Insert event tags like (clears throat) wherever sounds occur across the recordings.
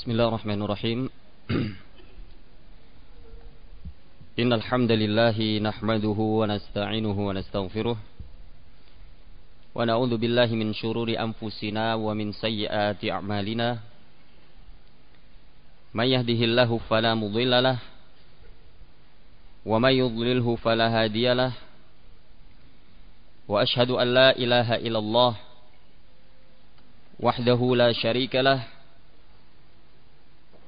بسم الله الرحمن الرحيم. (clears throat) إن الحمد لله نحمده ونستعينه ونستغفره ونعوذ بالله من شرور أنفسنا ومن سيئات أعمالنا. من يهده الله فلا مضل له ومن يضلله فلا هادي له. وأشهد أن لا إله إلا الله وحده لا شريك له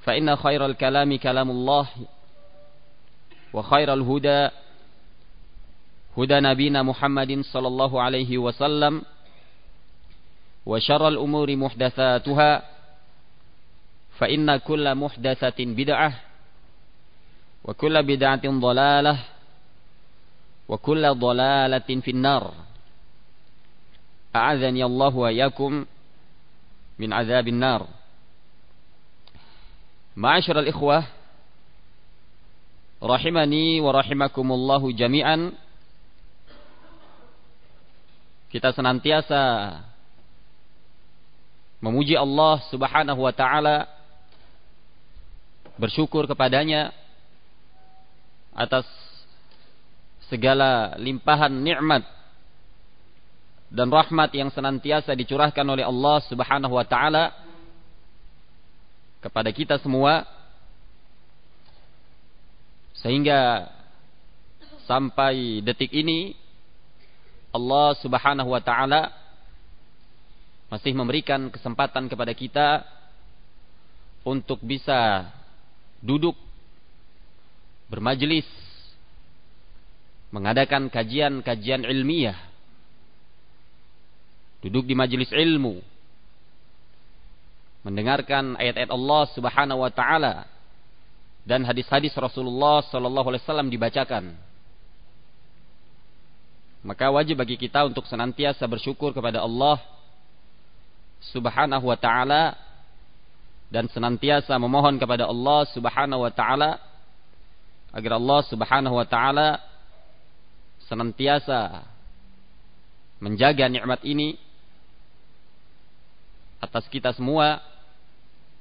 فإن خير الكلام كلام الله وخير الهدى هدى نبينا محمد صلى الله عليه وسلم وشر الأمور محدثاتها فإن كل محدثة بدعة وكل بدعة ضلالة وكل ضلالة في النار. أعاذني الله وإياكم من عذاب النار. Ma'asyiral ikhwah rahimani wa rahimakumullahu jami'an. Kita senantiasa memuji Allah Subhanahu wa taala bersyukur kepadanya atas segala limpahan nikmat dan rahmat yang senantiasa dicurahkan oleh Allah Subhanahu wa taala kepada kita semua sehingga sampai detik ini Allah Subhanahu wa taala masih memberikan kesempatan kepada kita untuk bisa duduk bermajelis mengadakan kajian-kajian ilmiah. Duduk di majelis ilmu mendengarkan ayat-ayat Allah Subhanahu wa taala dan hadis-hadis Rasulullah sallallahu alaihi wasallam dibacakan. Maka wajib bagi kita untuk senantiasa bersyukur kepada Allah Subhanahu wa taala dan senantiasa memohon kepada Allah Subhanahu wa taala agar Allah Subhanahu wa taala senantiasa menjaga nikmat ini atas kita semua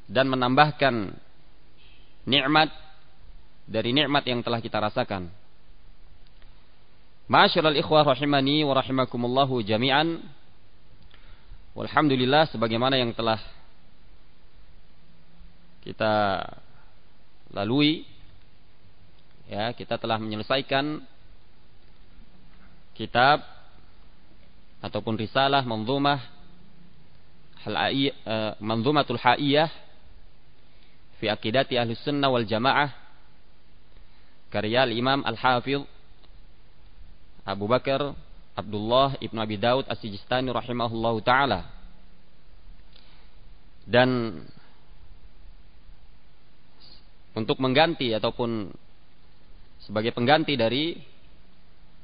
dan menambahkan nikmat dari nikmat yang telah kita rasakan. Ma'asyiral ikhwah rahimani wa rahimakumullahu jami'an. Walhamdulillah sebagaimana yang telah kita lalui ya, kita telah menyelesaikan kitab ataupun risalah manzumah uh, manzumatul haiyah fi aqidati ahli sunnah wal jamaah karya Imam Al-Hafidh Abu Bakar Abdullah Ibnu Abi Daud As-Sijistani rahimahullahu taala. Dan untuk mengganti ataupun sebagai pengganti dari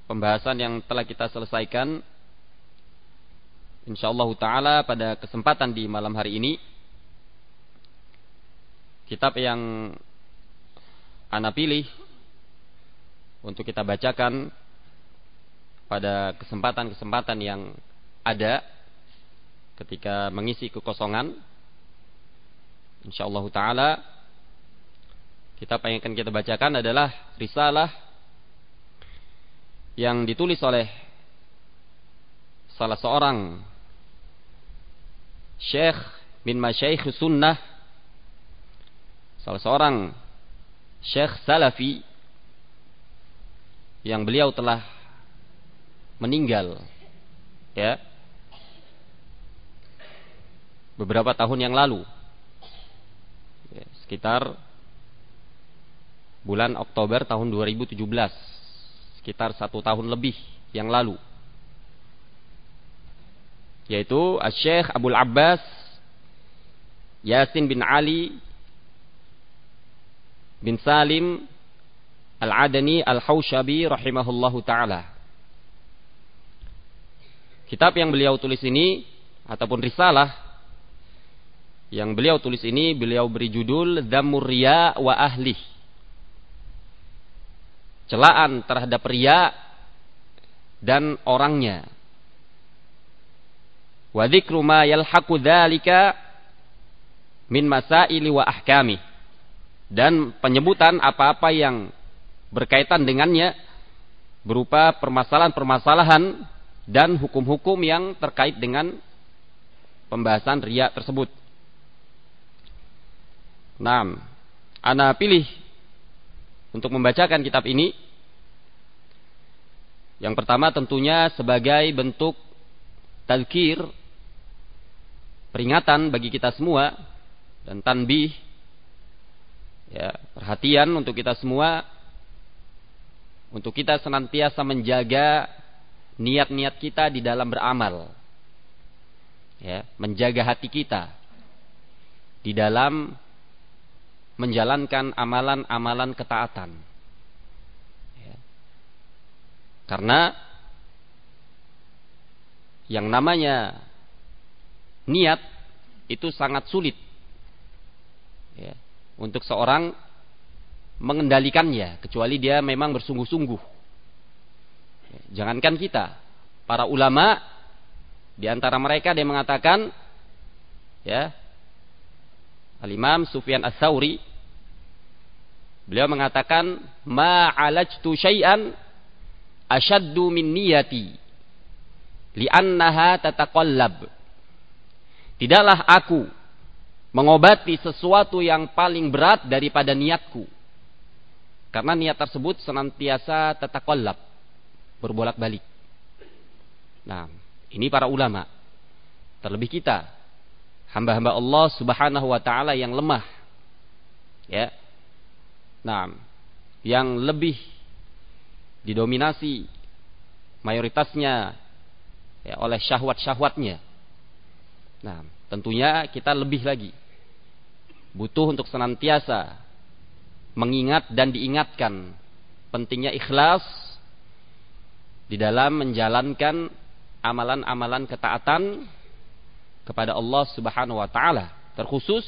pembahasan yang telah kita selesaikan insyaallah taala pada kesempatan di malam hari ini kitab yang ana pilih untuk kita bacakan pada kesempatan-kesempatan yang ada ketika mengisi kekosongan. Insyaallah taala kitab yang akan kita bacakan adalah risalah yang ditulis oleh salah seorang syekh min masyaikh sunnah salah seorang Syekh Salafi yang beliau telah meninggal ya beberapa tahun yang lalu. Ya, sekitar bulan Oktober tahun 2017 sekitar satu tahun lebih yang lalu. Yaitu Syekh Abdul Abbas Yasin bin Ali bin Salim Al-Adani Al-Haushabi rahimahullahu taala. Kitab yang beliau tulis ini ataupun risalah yang beliau tulis ini beliau beri judul Dhammur Riya wa Ahli. Celaan terhadap riya dan orangnya. Wa dzikru ma yalhaqu dzalika min masaili wa ahkami dan penyebutan apa-apa yang berkaitan dengannya berupa permasalahan-permasalahan dan hukum-hukum yang terkait dengan pembahasan riak tersebut. Nah, Ana pilih untuk membacakan kitab ini. Yang pertama tentunya sebagai bentuk tazkir peringatan bagi kita semua dan tanbih ya, perhatian untuk kita semua untuk kita senantiasa menjaga niat-niat kita di dalam beramal. Ya, menjaga hati kita di dalam menjalankan amalan-amalan ketaatan. Ya. Karena yang namanya niat itu sangat sulit. Ya untuk seorang mengendalikannya kecuali dia memang bersungguh-sungguh. Jangankan kita, para ulama di antara mereka dia mengatakan ya Al-Imam Sufyan Ats-Tsauri beliau mengatakan ma alajtu syai'an ashaddu min niyati li'annaha tataqallab Tidaklah aku mengobati sesuatu yang paling berat daripada niatku. Karena niat tersebut senantiasa tetakolab, berbolak-balik. Nah, ini para ulama. Terlebih kita, hamba-hamba Allah Subhanahu wa taala yang lemah. Ya. Nah, yang lebih didominasi mayoritasnya ya, oleh syahwat-syahwatnya. Nah, tentunya kita lebih lagi butuh untuk senantiasa mengingat dan diingatkan pentingnya ikhlas di dalam menjalankan amalan-amalan ketaatan kepada Allah Subhanahu wa taala terkhusus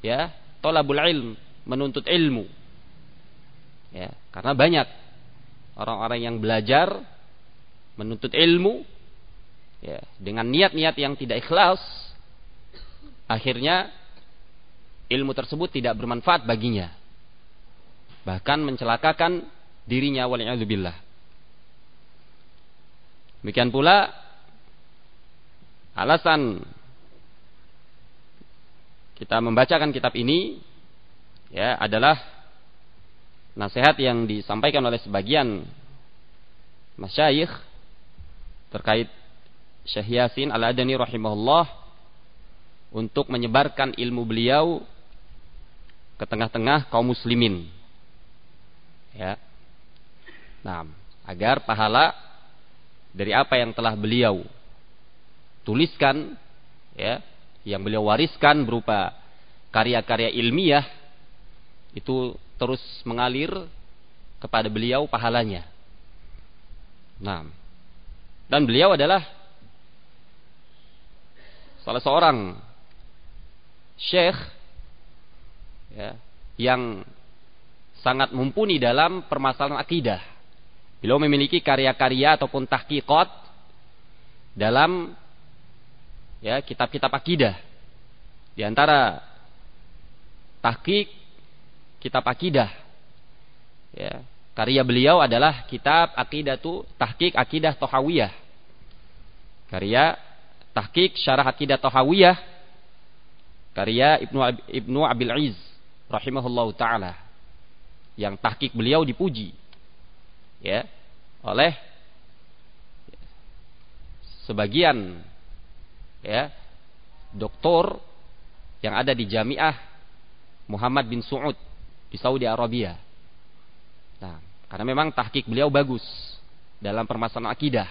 ya tolabul ilm menuntut ilmu. Ya karena banyak orang-orang yang belajar menuntut ilmu ya dengan niat-niat yang tidak ikhlas akhirnya ilmu tersebut tidak bermanfaat baginya. Bahkan mencelakakan dirinya waliyadzubillah. Demikian pula alasan kita membacakan kitab ini ya adalah nasihat yang disampaikan oleh sebagian masyayikh terkait Syekh Yasin Al-Adani rahimahullah untuk menyebarkan ilmu beliau ke tengah-tengah kaum muslimin. Ya. Nah, agar pahala dari apa yang telah beliau tuliskan ya, yang beliau wariskan berupa karya-karya ilmiah itu terus mengalir kepada beliau pahalanya. Nah, dan beliau adalah salah seorang syekh ya, yang sangat mumpuni dalam permasalahan akidah. Beliau memiliki karya-karya ataupun tahqiqat dalam ya kitab-kitab akidah. Di antara tahqiq kitab akidah ya, karya beliau adalah kitab Aqidatu Tahqiq Akidah Tohawiyah. Karya Tahqiq Syarah Akidah Tohawiyah karya Ibnu Ibnu Abil Iz rahimahullah taala yang tahqiq beliau dipuji ya oleh sebagian ya doktor yang ada di Jamiah Muhammad bin Suud di Saudi Arabia. Nah, karena memang tahqiq beliau bagus dalam permasalahan akidah.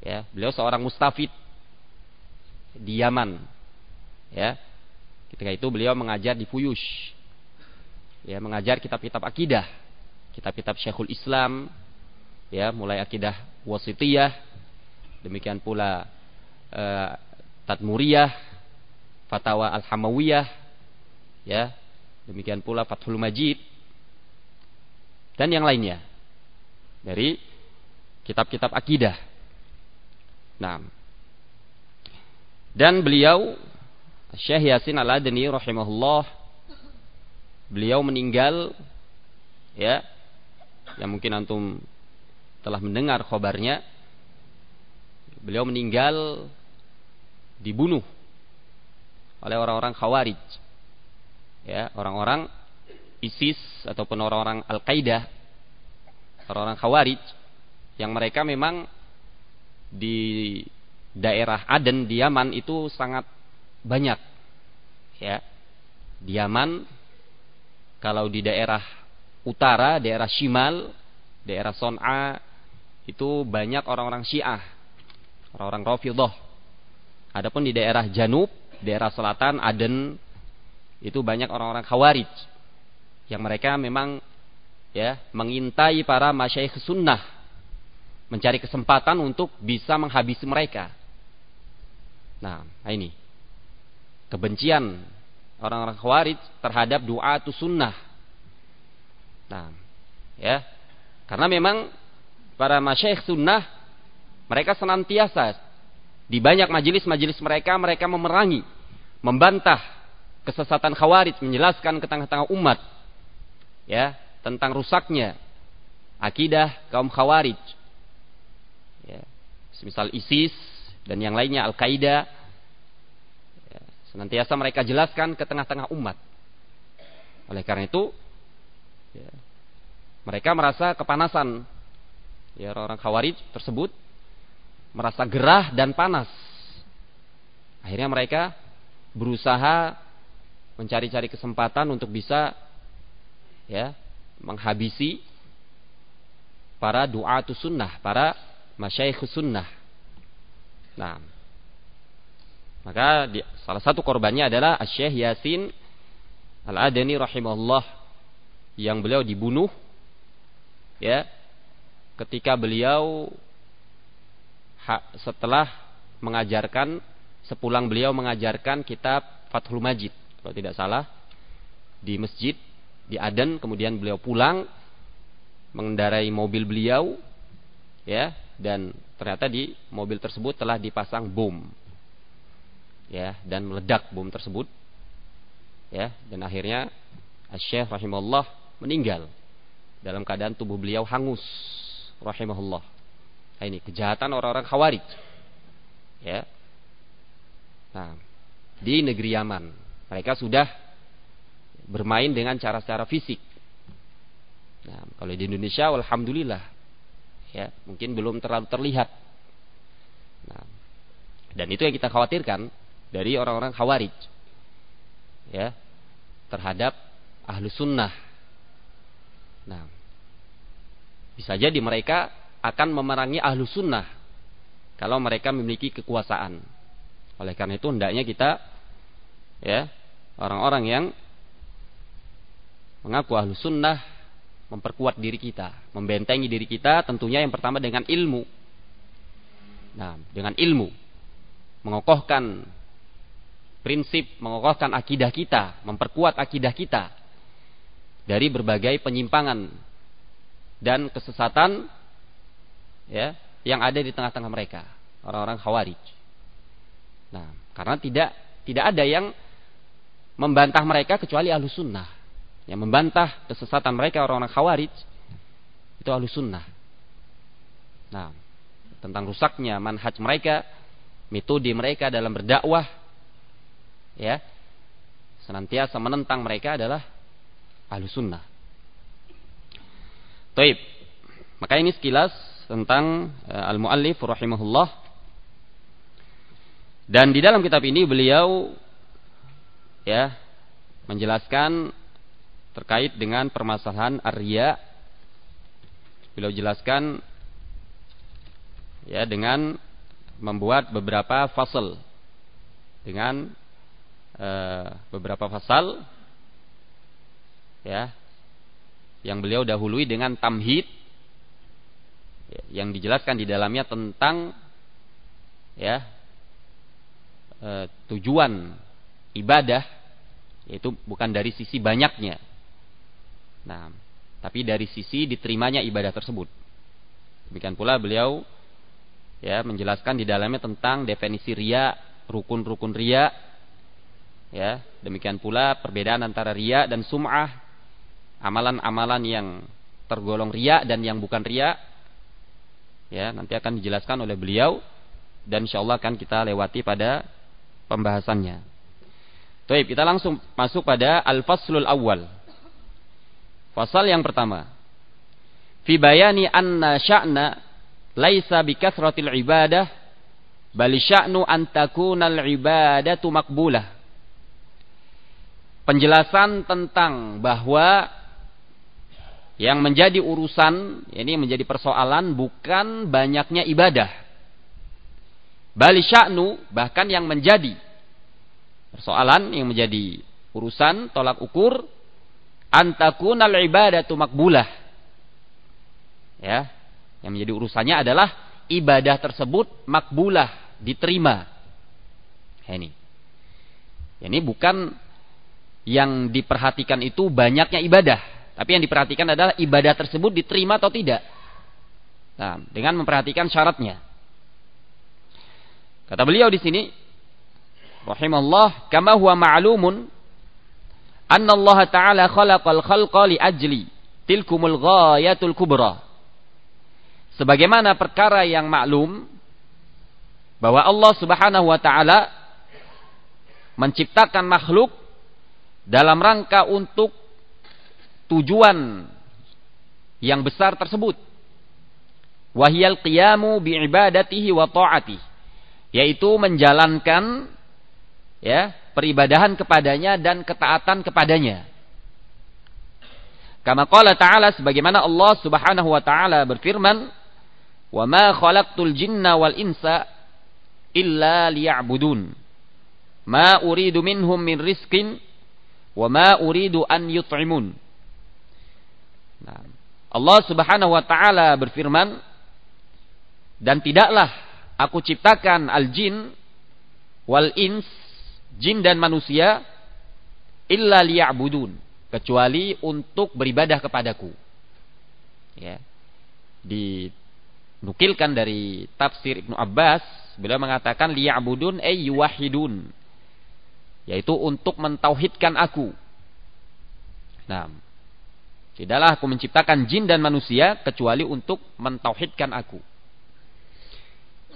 Ya, beliau seorang mustafid di Yaman. Ya. Ketika itu beliau mengajar di Fuyush. Ya, mengajar kitab-kitab akidah, kitab-kitab Syekhul Islam, ya, mulai akidah wasitiyah, demikian pula uh, Tadmuriyah, Fatawa Al-Hamawiyah, ya, demikian pula Fathul Majid dan yang lainnya dari kitab-kitab akidah. Nah, dan beliau Syekh Yasin Al-Adni rahimahullah beliau meninggal ya yang mungkin antum telah mendengar khabarnya. Beliau meninggal dibunuh oleh orang-orang Khawarij ya orang-orang ISIS ataupun orang-orang Al-Qaeda orang-orang Khawarij yang mereka memang di daerah Aden di Yaman itu sangat banyak. Ya. Di Yaman kalau di daerah utara, daerah Shimal, daerah Son'a itu banyak orang-orang Syiah, orang-orang Rafidhah. Adapun di daerah Janub, daerah selatan Aden itu banyak orang-orang Khawarij yang mereka memang ya mengintai para masyayikh sunnah mencari kesempatan untuk bisa menghabisi mereka Nah, ini kebencian orang-orang khawarij terhadap doa itu sunnah. Nah, ya, karena memang para masyaikh sunnah mereka senantiasa di banyak majelis-majelis mereka mereka memerangi, membantah kesesatan khawarij, menjelaskan ke tengah-tengah umat ya tentang rusaknya akidah kaum khawarij. Ya, misal ISIS dan yang lainnya Al-Qaeda senantiasa mereka jelaskan ke tengah-tengah umat. Oleh karena itu ya, mereka merasa kepanasan ya orang-orang Khawarij tersebut merasa gerah dan panas. Akhirnya mereka berusaha mencari-cari kesempatan untuk bisa ya menghabisi para duatu sunnah, para masyayikh sunnah. Nah, maka di, salah satu korbannya adalah Syekh Yasin Al-Adani rahimahullah yang beliau dibunuh ya ketika beliau ha, setelah mengajarkan sepulang beliau mengajarkan kitab Fathul Majid kalau tidak salah di masjid di Aden. Kemudian beliau pulang mengendarai mobil beliau ya dan ternyata di mobil tersebut telah dipasang bom ya dan meledak bom tersebut ya dan akhirnya Syekh rahimahullah meninggal dalam keadaan tubuh beliau hangus rahimahullah. Nah, ini kejahatan orang-orang khawarij ya. Nah di negeri Yaman mereka sudah bermain dengan cara-cara fisik. Nah kalau di Indonesia alhamdulillah ya mungkin belum terlalu terlihat. Nah, dan itu yang kita khawatirkan dari orang-orang khawarij ya terhadap ahlu sunnah nah bisa jadi mereka akan memerangi ahlu sunnah kalau mereka memiliki kekuasaan oleh karena itu hendaknya kita ya orang-orang yang mengaku ahlu sunnah memperkuat diri kita, membentengi diri kita tentunya yang pertama dengan ilmu. Nah, dengan ilmu mengokohkan prinsip, mengokohkan akidah kita, memperkuat akidah kita dari berbagai penyimpangan dan kesesatan ya yang ada di tengah-tengah mereka, orang-orang khawarij. Nah, karena tidak tidak ada yang membantah mereka kecuali ahlu sunnah yang membantah kesesatan mereka orang-orang khawarij itu ahlu sunnah. Nah, tentang rusaknya manhaj mereka, metode mereka dalam berdakwah, ya, senantiasa menentang mereka adalah ahlu sunnah. Taib. Maka ini sekilas tentang uh, al-muallif rahimahullah. Dan di dalam kitab ini beliau ya menjelaskan terkait dengan permasalahan arya. Beliau jelaskan ya dengan membuat beberapa fasal dengan uh, beberapa fasal ya yang beliau dahului dengan tamhid ya, yang dijelaskan di dalamnya tentang ya uh, tujuan ibadah yaitu bukan dari sisi banyaknya nah tapi dari sisi diterimanya ibadah tersebut demikian pula beliau ya menjelaskan di dalamnya tentang definisi ria, rukun-rukun ria. Ya, demikian pula perbedaan antara ria dan sum'ah, amalan-amalan yang tergolong ria dan yang bukan ria. Ya, nanti akan dijelaskan oleh beliau dan insyaallah akan kita lewati pada pembahasannya. Baik, kita langsung masuk pada al-faslul awal. Fasal yang pertama. Fi bayani anna sya'na laisa bikasratil ibadah bal sya'nu an takunal ibadatu makbulah penjelasan tentang bahwa yang menjadi urusan ini menjadi persoalan bukan banyaknya ibadah bal sya'nu bahkan yang menjadi persoalan yang menjadi urusan tolak ukur antakunal ibadatu makbulah ya yang menjadi urusannya adalah ibadah tersebut makbulah, diterima. Ini. Ini bukan yang diperhatikan itu banyaknya ibadah, tapi yang diperhatikan adalah ibadah tersebut diterima atau tidak. Nah, dengan memperhatikan syaratnya. Kata beliau di sini, rahimallah, kama huwa ma'lumun anna Allah Ta'ala khalaqal khalqa li ajli tilkumul ghayatul kubra. Sebagaimana perkara yang maklum bahwa Allah Subhanahu wa taala menciptakan makhluk dalam rangka untuk tujuan yang besar tersebut. Wahyal qiyamu bi ibadatihi wa ta'ati. Yaitu menjalankan ya, peribadahan kepadanya dan ketaatan kepadanya. Kama qala ta'ala sebagaimana Allah Subhanahu wa taala berfirman, Wa ma khalaqtul jinna wal insa illa liya'budun. Ma uridu minhum min rizqin wa ma uridu an yut'imun. Nah, Allah Subhanahu wa taala berfirman dan tidaklah aku ciptakan al-jin wal ins jin dan manusia illa liya'budun kecuali untuk beribadah kepadaku. Ya. Di nukilkan dari tafsir Ibnu Abbas, beliau mengatakan liya'budun ay yuwahidun. Yaitu untuk mentauhidkan aku. Nah, tidaklah aku menciptakan jin dan manusia kecuali untuk mentauhidkan aku.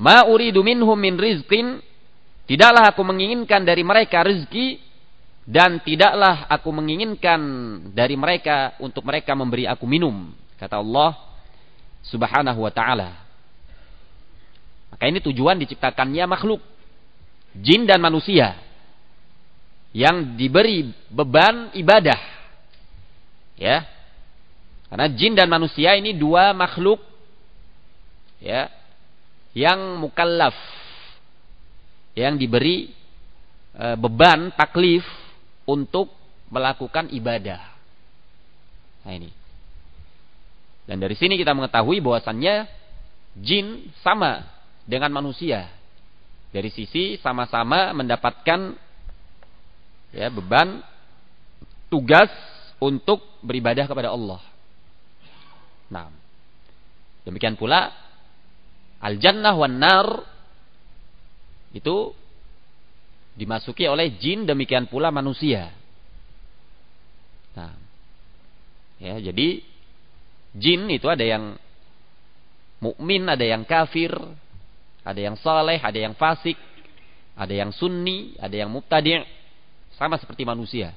Ma uridu minhum min rizqin tidaklah aku menginginkan dari mereka rezeki dan tidaklah aku menginginkan dari mereka untuk mereka memberi aku minum. Kata Allah, subhanahu wa ta'ala. Maka ini tujuan diciptakannya makhluk. Jin dan manusia. Yang diberi beban ibadah. Ya. Karena jin dan manusia ini dua makhluk. Ya. Yang mukallaf. Yang diberi e, beban taklif untuk melakukan ibadah. Nah ini. Dan dari sini kita mengetahui bahwasannya jin sama dengan manusia. Dari sisi sama-sama mendapatkan ya beban tugas untuk beribadah kepada Allah. Nah, demikian pula al-jannah wan nar itu dimasuki oleh jin demikian pula manusia. Nah, ya jadi Jin itu ada yang mukmin, ada yang kafir, ada yang saleh, ada yang fasik, ada yang sunni, ada yang mubtadi'. Sama seperti manusia.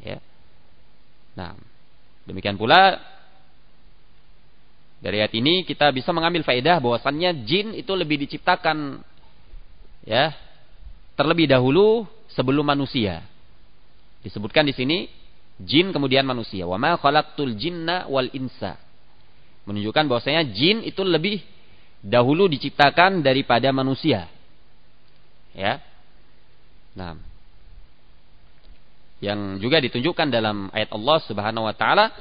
Ya. Nah, demikian pula dari ayat ini kita bisa mengambil faedah bahwasannya jin itu lebih diciptakan ya terlebih dahulu sebelum manusia. Disebutkan di sini jin kemudian manusia. Wa ma khalaqtul jinna wal insa. Menunjukkan bahwasanya jin itu lebih dahulu diciptakan daripada manusia. Ya. Nah, yang juga ditunjukkan dalam ayat Allah Subhanahu wa taala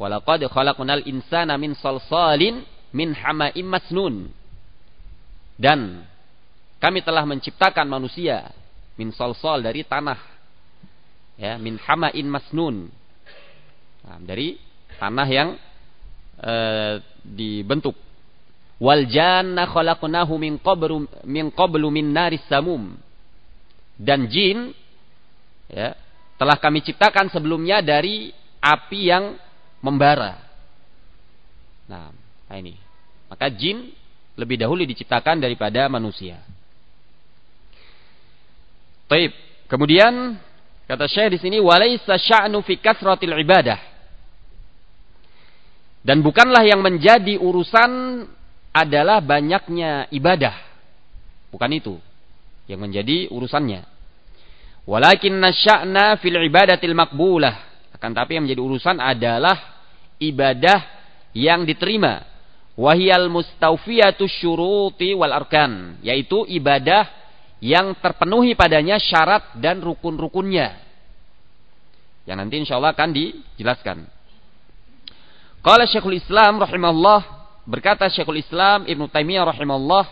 walaqad khalaqnal insana min salsalin min hama'im masnun. Dan kami telah menciptakan manusia min salsal dari tanah ya min hama'in masnun. Nah, dari tanah yang e, dibentuk. Wal janna khalaqnahu min qablu min qablu min naris samum. Dan jin ya, telah kami ciptakan sebelumnya dari api yang membara. Nah, ini. Maka jin lebih dahulu diciptakan daripada manusia. Taib. Kemudian kata Syekh di sini walaisa sya'nu fi kasratil ibadah. Dan bukanlah yang menjadi urusan adalah banyaknya ibadah. Bukan itu yang menjadi urusannya. Walakin nasya'na fil ibadatil makbulah. Akan tapi yang menjadi urusan adalah ibadah yang diterima. Wahiyal mustawfiyatu syuruti wal arkan. Yaitu ibadah yang terpenuhi padanya syarat dan rukun-rukunnya. Yang nanti insya Allah akan dijelaskan. Qala Syekhul Islam rahimahullah berkata Syekhul Islam Ibnu Taimiyah rahimahullah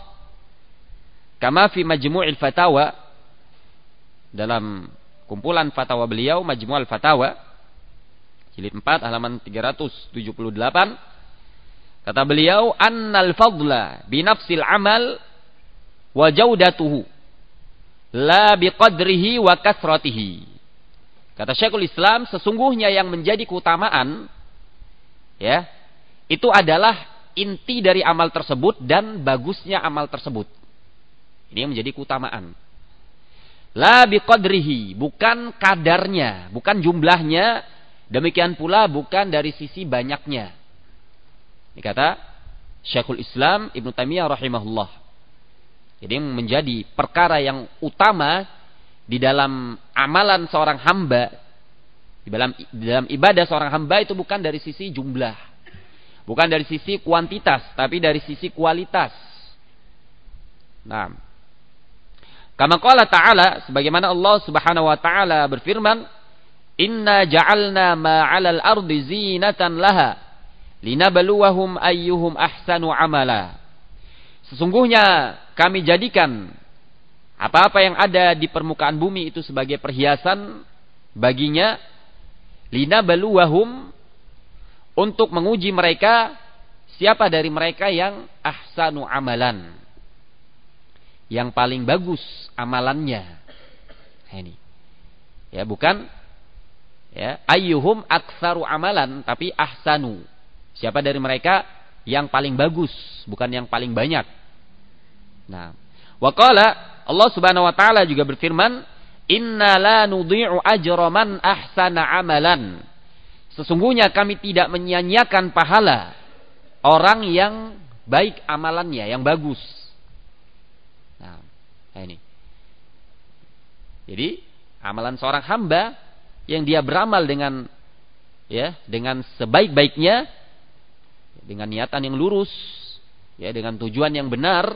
kama fi majmu'il fatawa dalam kumpulan fatwa beliau Majmu' al-Fatawa jilid 4 halaman 378 kata beliau annal fadla bi nafsil amal wa jaudatuhu la biqadrihi wa kasratihi. Kata Syekhul Islam sesungguhnya yang menjadi keutamaan ya itu adalah inti dari amal tersebut dan bagusnya amal tersebut. Ini yang menjadi keutamaan La biqadrihi, bukan kadarnya, bukan jumlahnya, demikian pula bukan dari sisi banyaknya. Ini kata Syekhul Islam Ibn Taimiyah rahimahullah. Jadi menjadi perkara yang utama di dalam amalan seorang hamba, di dalam di dalam ibadah seorang hamba itu bukan dari sisi jumlah, bukan dari sisi kuantitas, tapi dari sisi kualitas. Nah, Kama qala ta'ala sebagaimana Allah Subhanahu wa taala berfirman, "Inna ja'alna ma 'alal ardi zinatan laha linabluwahum ayyuhum ahsanu amala." Sesungguhnya kami jadikan apa-apa yang ada di permukaan bumi itu sebagai perhiasan baginya linabluwahum untuk menguji mereka siapa dari mereka yang ahsanu amalan yang paling bagus amalannya. Nah, ini. Ya, bukan ya, ayyuhum aktsaru amalan tapi ahsanu. Siapa dari mereka yang paling bagus, bukan yang paling banyak. Nah, waqala Allah Subhanahu wa taala juga berfirman, "Inna la nudhi'u ajra man ahsana amalan." Sesungguhnya kami tidak menyia-nyiakan pahala orang yang baik amalannya, yang bagus. Nah ini. Jadi amalan seorang hamba yang dia beramal dengan ya dengan sebaik-baiknya dengan niatan yang lurus ya dengan tujuan yang benar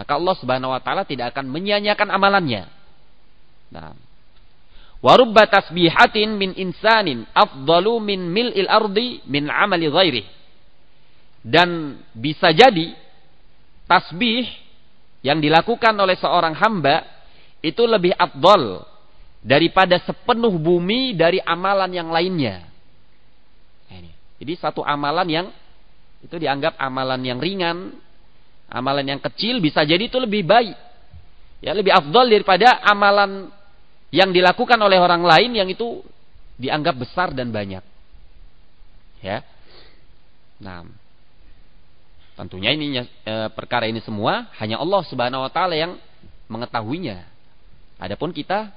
maka Allah Subhanahu wa taala tidak akan menyia-nyiakan amalannya. Nah, warubba tasbihatin min insanin afdalu min mil'il ardi min amali ghairi. Dan bisa jadi tasbih yang dilakukan oleh seorang hamba itu lebih afdol daripada sepenuh bumi dari amalan yang lainnya. Nah, Jadi satu amalan yang itu dianggap amalan yang ringan, amalan yang kecil bisa jadi itu lebih baik. Ya, lebih afdol daripada amalan yang dilakukan oleh orang lain yang itu dianggap besar dan banyak. Ya. Nah, Tentunya ini e, perkara ini semua hanya Allah Subhanahu wa taala yang mengetahuinya. Adapun kita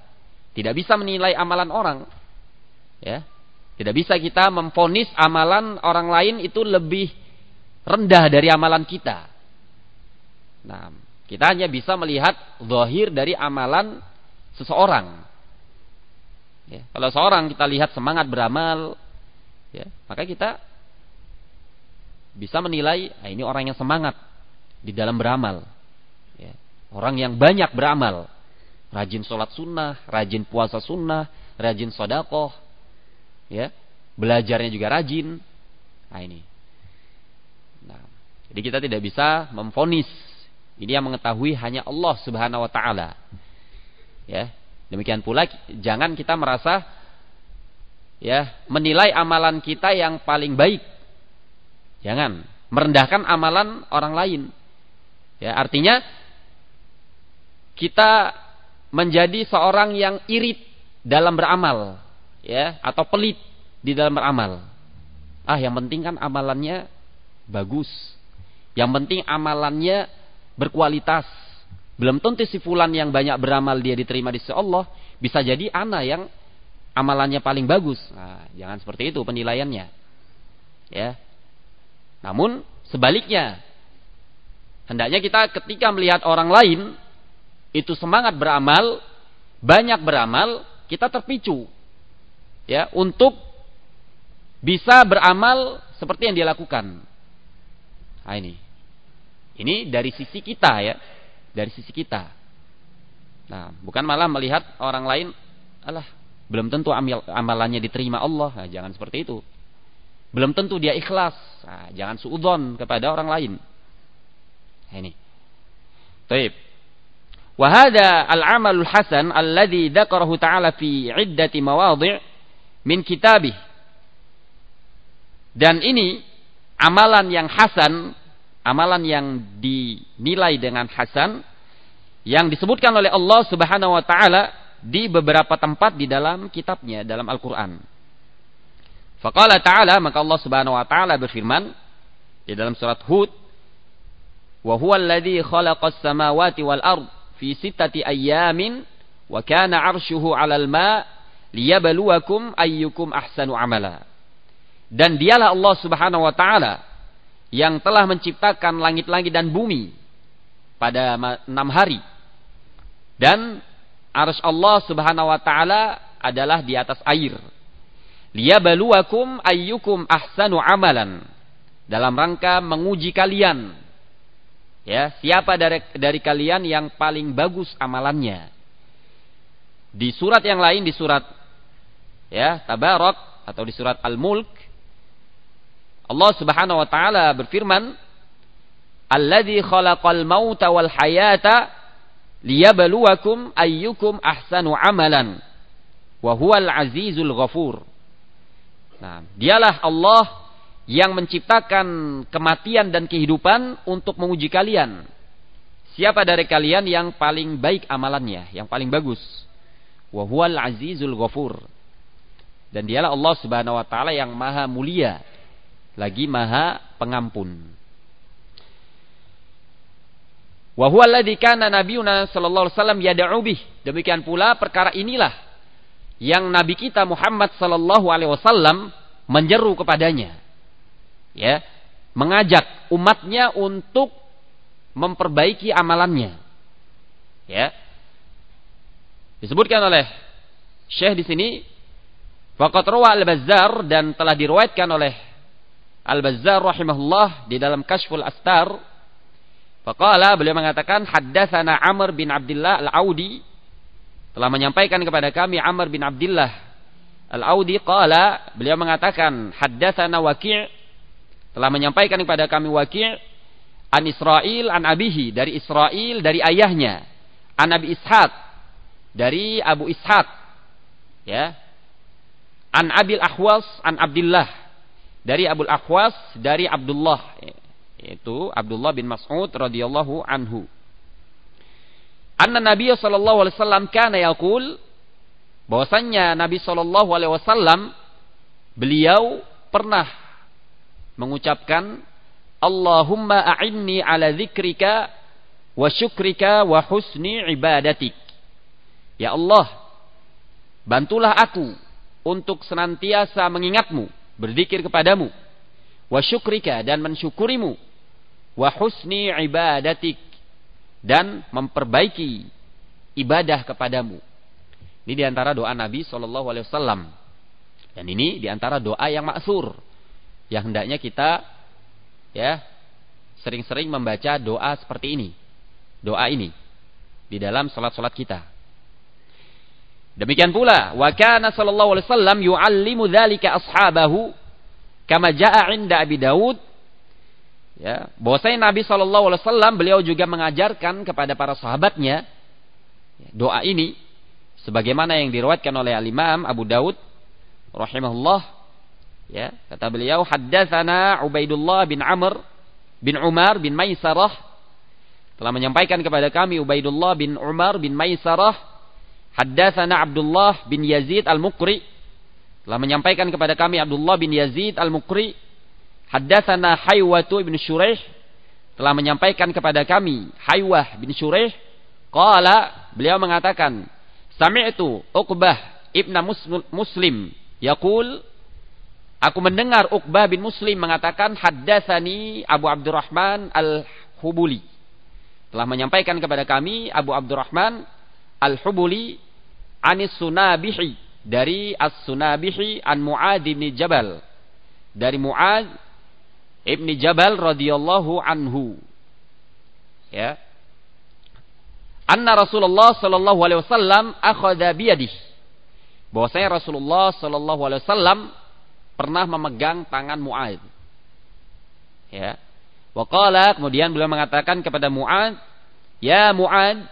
tidak bisa menilai amalan orang. Ya. Tidak bisa kita memfonis amalan orang lain itu lebih rendah dari amalan kita. Nah, kita hanya bisa melihat zahir dari amalan seseorang. Ya, kalau seorang kita lihat semangat beramal, ya, maka kita bisa menilai ah, ini orang yang semangat di dalam beramal. Ya, orang yang banyak beramal, rajin sholat sunnah, rajin puasa sunnah, rajin sodakoh, ya. Belajarnya juga rajin. Nah ini. Nah jadi kita tidak bisa memfonis. Ini yang mengetahui hanya Allah Subhanahu wa taala. Ya. Demikian pula jangan kita merasa ya menilai amalan kita yang paling baik jangan merendahkan amalan orang lain ya artinya kita menjadi seorang yang irit dalam beramal ya atau pelit di dalam beramal. Ah, yang penting kan amalannya bagus. Yang penting amalannya berkualitas. Belum tentu si fulan yang banyak beramal dia diterima di sisi Allah, bisa jadi ana yang amalannya paling bagus. Nah, jangan seperti itu penilaiannya. Ya. Namun sebaliknya, hendaknya kita ketika melihat orang lain itu semangat beramal, banyak beramal, kita terpicu ya untuk bisa beramal seperti yang dia lakukan. Nah ini. Ini dari sisi kita ya. Dari sisi kita. Nah, bukan malah melihat orang lain, alah, belum tentu amal, amalannya diterima Allah. Nah, jangan seperti itu. Belum tentu dia ikhlas. Nah, jangan suudon kepada orang lain. Nah, ini. Taib. Wahada al-amalul hasan alladhi dzakarahu ta'ala fi iddati mawadhi' min kitabih. Dan ini amalan yang hasan, amalan yang dinilai dengan hasan yang disebutkan oleh Allah Subhanahu wa taala di beberapa tempat di dalam kitabnya dalam Al-Qur'an. Faqala ta'ala maka Allah Subhanahu wa taala berfirman di dalam surat Hud wa huwa alladhi khalaqas samawati wal ard fi sittati ayyamin wa kana 'arshuhu 'alal ma' liyabluwakum ayyukum ahsanu amala. Dan dialah Allah Subhanahu wa taala yang telah menciptakan langit-langit dan bumi pada enam hari. Dan arus Allah Subhanahu wa taala adalah di atas air. Liyabluwakum ayyukum ahsanu amalan. Dalam rangka menguji kalian. Ya, siapa dari dari kalian yang paling bagus amalannya? Di surat yang lain di surat ya tabarak atau di surat al-mulk Allah Subhanahu wa taala berfirman alladzi khalaqal mauta wal hayata liyabluwakum ayyukum ahsanu amalan wa huwal azizul ghafur nah dialah Allah yang menciptakan kematian dan kehidupan untuk menguji kalian siapa dari kalian yang paling baik amalannya yang paling bagus wa huwal azizul ghafur dan dialah Allah Subhanahu wa taala yang maha mulia lagi maha pengampun. Wa huwa alladzi kana nabiyuna sallallahu alaihi wasallam yad'u bih. Demikian pula perkara inilah yang nabi kita Muhammad sallallahu alaihi wasallam menyeru kepadanya. Ya, mengajak umatnya untuk memperbaiki amalannya. Ya. Disebutkan oleh Syekh di sini Faqat rawa Al-Bazzar dan telah diriwayatkan oleh Al-Bazzar rahimahullah di dalam Kashful Astar. Faqala beliau mengatakan haddatsana Amr bin Abdullah Al-Audi telah menyampaikan kepada kami Amr bin Abdullah Al-Audi qala beliau mengatakan haddatsana Waqi' telah menyampaikan kepada kami Waqi' an Israel an abihi dari Israel dari ayahnya an Abi Ishaq dari Abu Ishaq ya An Abil Ahwas an Abdullah dari Abul Ahwas dari Abdullah yaitu Abdullah bin Mas'ud radhiyallahu anhu. Anna Nabi sallallahu alaihi wasallam kana yaqul bahwasannya Nabi sallallahu alaihi wasallam beliau pernah mengucapkan Allahumma a'inni ala dzikrika wa syukrika wa husni ibadatik. Ya Allah, bantulah aku untuk senantiasa mengingatmu, berzikir kepadamu, wa syukrika dan mensyukurimu, wa husni ibadatik dan memperbaiki ibadah kepadamu. Ini di antara doa Nabi Shallallahu Alaihi Wasallam. Dan ini di antara doa yang maksur, yang hendaknya kita ya sering-sering membaca doa seperti ini, doa ini di dalam salat-salat kita. Demikian pula, wa kana sallallahu alaihi wasallam yu'allimu dzalika ashabahu kama jaa 'inda Abi Daud ya, bahwasanya Nabi sallallahu alaihi wasallam beliau juga mengajarkan kepada para sahabatnya doa ini. Sebagaimana yang diriwayatkan oleh Al-Imam Abu Daud rahimahullah ya. Kata beliau haddatsana Ubaidullah bin Amr bin Umar bin Maisarah. Telah menyampaikan kepada kami Ubaidullah bin Umar bin Maisarah haddatsana Abdullah bin Yazid Al-Muqri. Telah menyampaikan kepada kami Abdullah bin Yazid Al-Muqri haddatsana Haywatu bin Shuraih telah menyampaikan kepada kami Haywah bin Shuraih qala beliau mengatakan sami'tu Uqbah ibna Muslim yaqul Aku mendengar Uqbah bin Muslim mengatakan haddatsani Abu Abdurrahman Al-Hubuli. Telah menyampaikan kepada kami Abu Abdurrahman Al-Hubuli anis Sunabihi dari As-Sunabihi an Muad bin Jabal. Dari Muad ibn Jabal radhiyallahu anhu. Ya. Anna Rasulullah sallallahu alaihi wasallam akhadha biyadihi. Bahwasanya Rasulullah sallallahu alaihi wasallam pernah memegang tangan Mu'ad. Ya. Waqala kemudian beliau mengatakan kepada Mu'ad, "Ya Mu'ad,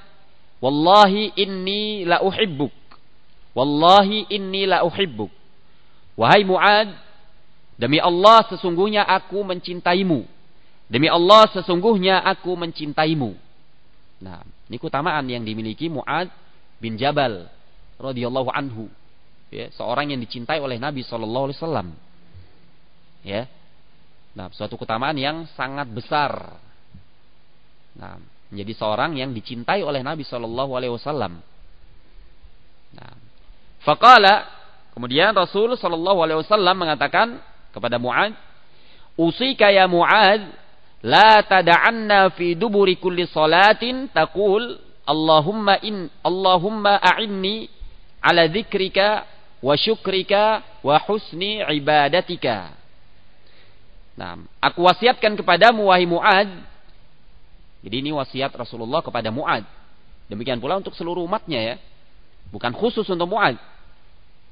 wallahi inni la uhibbuk. Wallahi inni la uhibbuk." Wahai Mu'ad, demi Allah sesungguhnya aku mencintaimu. Demi Allah sesungguhnya aku mencintaimu. Nah, ini keutamaan yang dimiliki Mu'ad bin Jabal radhiyallahu anhu ya, seorang yang dicintai oleh Nabi Shallallahu Alaihi Wasallam. Ya, nah suatu keutamaan yang sangat besar. Nah, menjadi seorang yang dicintai oleh Nabi Shallallahu Alaihi Wasallam. Nah, fakala kemudian Rasul Shallallahu Alaihi Wasallam mengatakan kepada Muad, usika ya Muad, la tada'anna fi duburi kulli salatin taqul Allahumma in Allahumma a'inni ala dzikrika wa syukrika wa husni ibadatika. Nah, aku wasiatkan kepadamu wahai Muad. Jadi ini wasiat Rasulullah kepada Muad. Demikian pula untuk seluruh umatnya ya. Bukan khusus untuk Muad,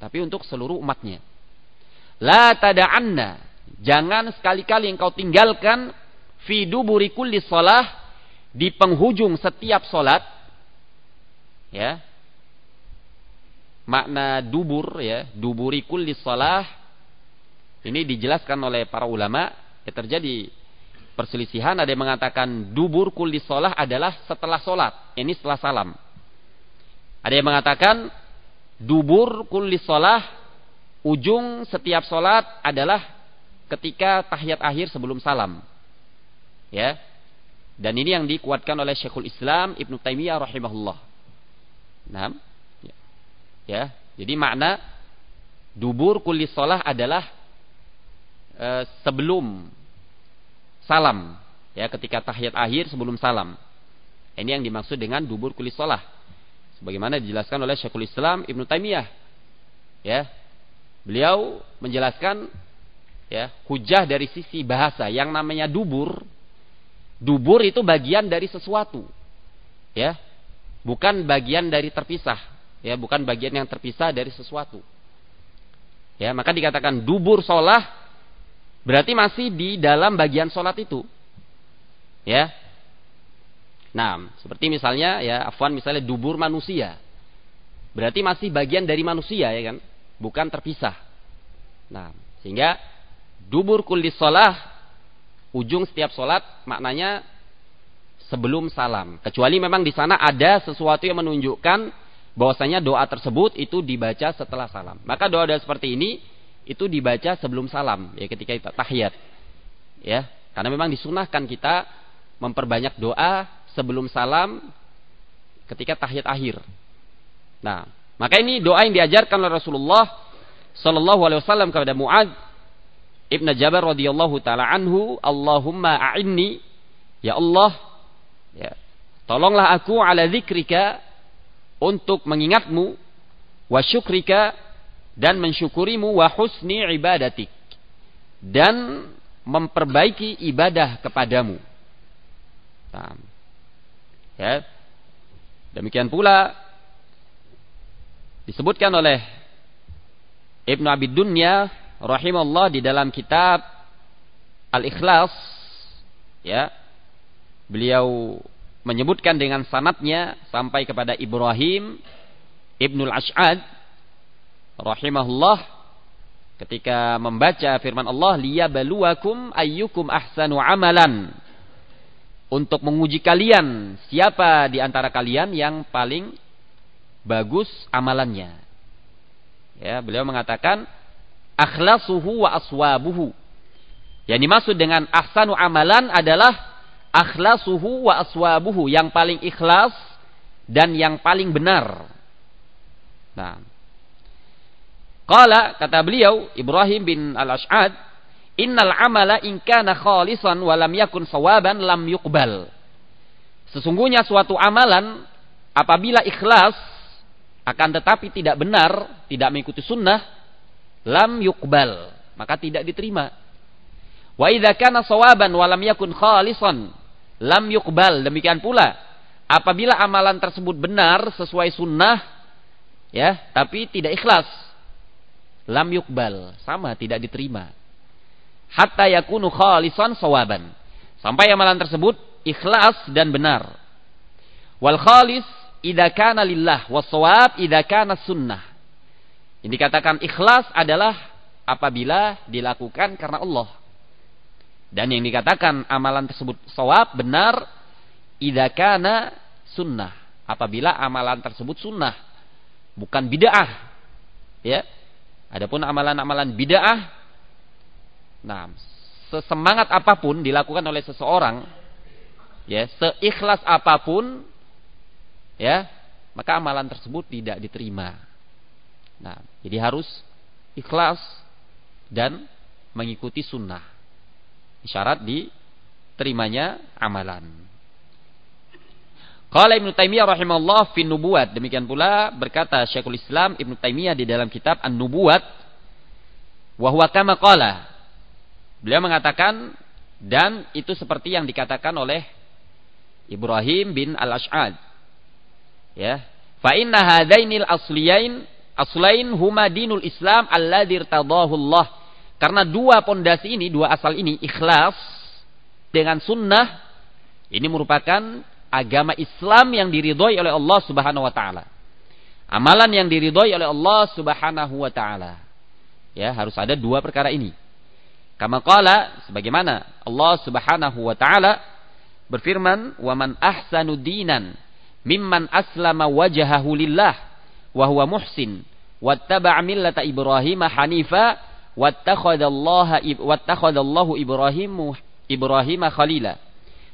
tapi untuk seluruh umatnya. La tada'anna, jangan sekali-kali engkau tinggalkan fi duburi kulli shalah di penghujung setiap solat ya. Makna dubur ya, duburi kulli salah ini dijelaskan oleh para ulama ya terjadi perselisihan ada yang mengatakan dubur kulli salah adalah setelah solat ini setelah salam. Ada yang mengatakan dubur kulli salah ujung setiap solat adalah ketika tahiyat akhir sebelum salam. Ya. Dan ini yang dikuatkan oleh Syekhul Islam Ibnu Taimiyah rahimahullah. Nah Ya, jadi makna dubur kulis sholah adalah e, sebelum salam, ya ketika tahiyat akhir sebelum salam. Ini yang dimaksud dengan dubur kulis sholah. Sebagaimana dijelaskan oleh Syekhul Islam Ibnu Taimiyah. Ya, beliau menjelaskan ya hujah dari sisi bahasa. Yang namanya dubur. Dubur itu bagian dari sesuatu, ya, bukan bagian dari terpisah ya. Bukan bagian yang terpisah dari sesuatu ya. Maka dikatakan dubur sholah berarti masih di dalam bagian sholat itu ya. Nah seperti misalnya ya afwan misalnya dubur manusia. Berarti masih bagian dari manusia ya kan bukan terpisah nah sehingga dubur kulis sholah ujung setiap sholat maknanya sebelum salam kecuali memang di sana ada sesuatu yang menunjukkan bahwasanya doa tersebut itu dibaca setelah salam. Maka doa-doa seperti ini itu dibaca sebelum salam ya ketika kita tahiyat. Ya, karena memang disunahkan kita memperbanyak doa sebelum salam ketika tahiyat akhir. Nah, maka ini doa yang diajarkan oleh Rasulullah sallallahu alaihi wasallam kepada Muad Ibn Jabal radhiyallahu taala anhu, Allahumma a'inni ya Allah ya tolonglah aku ala zikrika untuk mengingatmu wa syukrika dan mensyukurimu wa husni ibadatik dan memperbaiki ibadah kepadamu. Ya. Demikian pula disebutkan oleh Ibnu Abi Dunya rahimahullah di dalam kitab Al-Ikhlas ya. Beliau menyebutkan dengan sanatnya sampai kepada Ibrahim Ibnul Ash'ad rahimahullah ketika membaca firman Allah liyabluwakum ayyukum ahsanu amalan. Untuk menguji kalian siapa di antara kalian yang paling bagus amalannya ya beliau mengatakan akhlasuhu wa aswabuhu. Yang dimaksud dengan ahsanu amalan adalah akhlasuhu wa aswabuhu, yang paling ikhlas dan yang paling benar. Nah, Qala kata beliau Ibrahim bin Al-Ash'ad, "Innal amala in kana khalisan wa lam yakun sawaban lam yuqbal." Sesungguhnya suatu amalan apabila ikhlas akan tetapi tidak benar, tidak mengikuti sunnah, lam yukbal, maka tidak diterima. Wa idza kana sawaban wa lam yakun khalisan, lam yukbal. Demikian pula apabila amalan tersebut benar sesuai sunnah ya, tapi tidak ikhlas, lam yukbal, sama tidak diterima. Hatta yakunu khalisan sawaban. Sampai amalan tersebut ikhlas dan benar. Wal khalis idza kana lillah was sawab idza kana sunnah. Yang dikatakan ikhlas adalah apabila dilakukan karena Allah. Dan yang dikatakan amalan tersebut sawab benar idakana sunnah. Apabila amalan tersebut sunnah, bukan bid'ah. Ya. Adapun amalan-amalan bid'ah, nah, sesemangat apa pun dilakukan oleh seseorang, ya, seikhlas apa pun, ya, maka amalan tersebut tidak diterima. Nah, jadi harus ikhlas dan mengikuti sunnah. Syarat diterimanya amalan. Qala Ibnu Taimiyah rahimahullah fi nubuat. Demikian pula berkata Syekhul Islam Ibnu Taimiyah di dalam kitab An-Nubuwat wa huwa kama qala. Beliau mengatakan dan itu seperti yang dikatakan oleh Ibrahim bin Al-Ash'ad. Ya. Fa inna hadainil asliyain Aslain huma dinul Islam alladzi irtadahu Allah. Karena dua pondasi ini, dua asal ini ikhlas dengan sunnah ini merupakan agama Islam yang diridhoi oleh Allah Subhanahu wa taala. Amalan yang diridhoi oleh Allah Subhanahu wa taala. Ya, harus ada dua perkara ini. Kama qala sebagaimana Allah Subhanahu wa taala berfirman, "Wa man ahsanu dinan mimman aslama wajhahu lillah wa huwa muhsin wattaba'a millata Ibrahim hanifa wattakhadallaha wattakhadallahu Ibrahim Ibrahim khalila.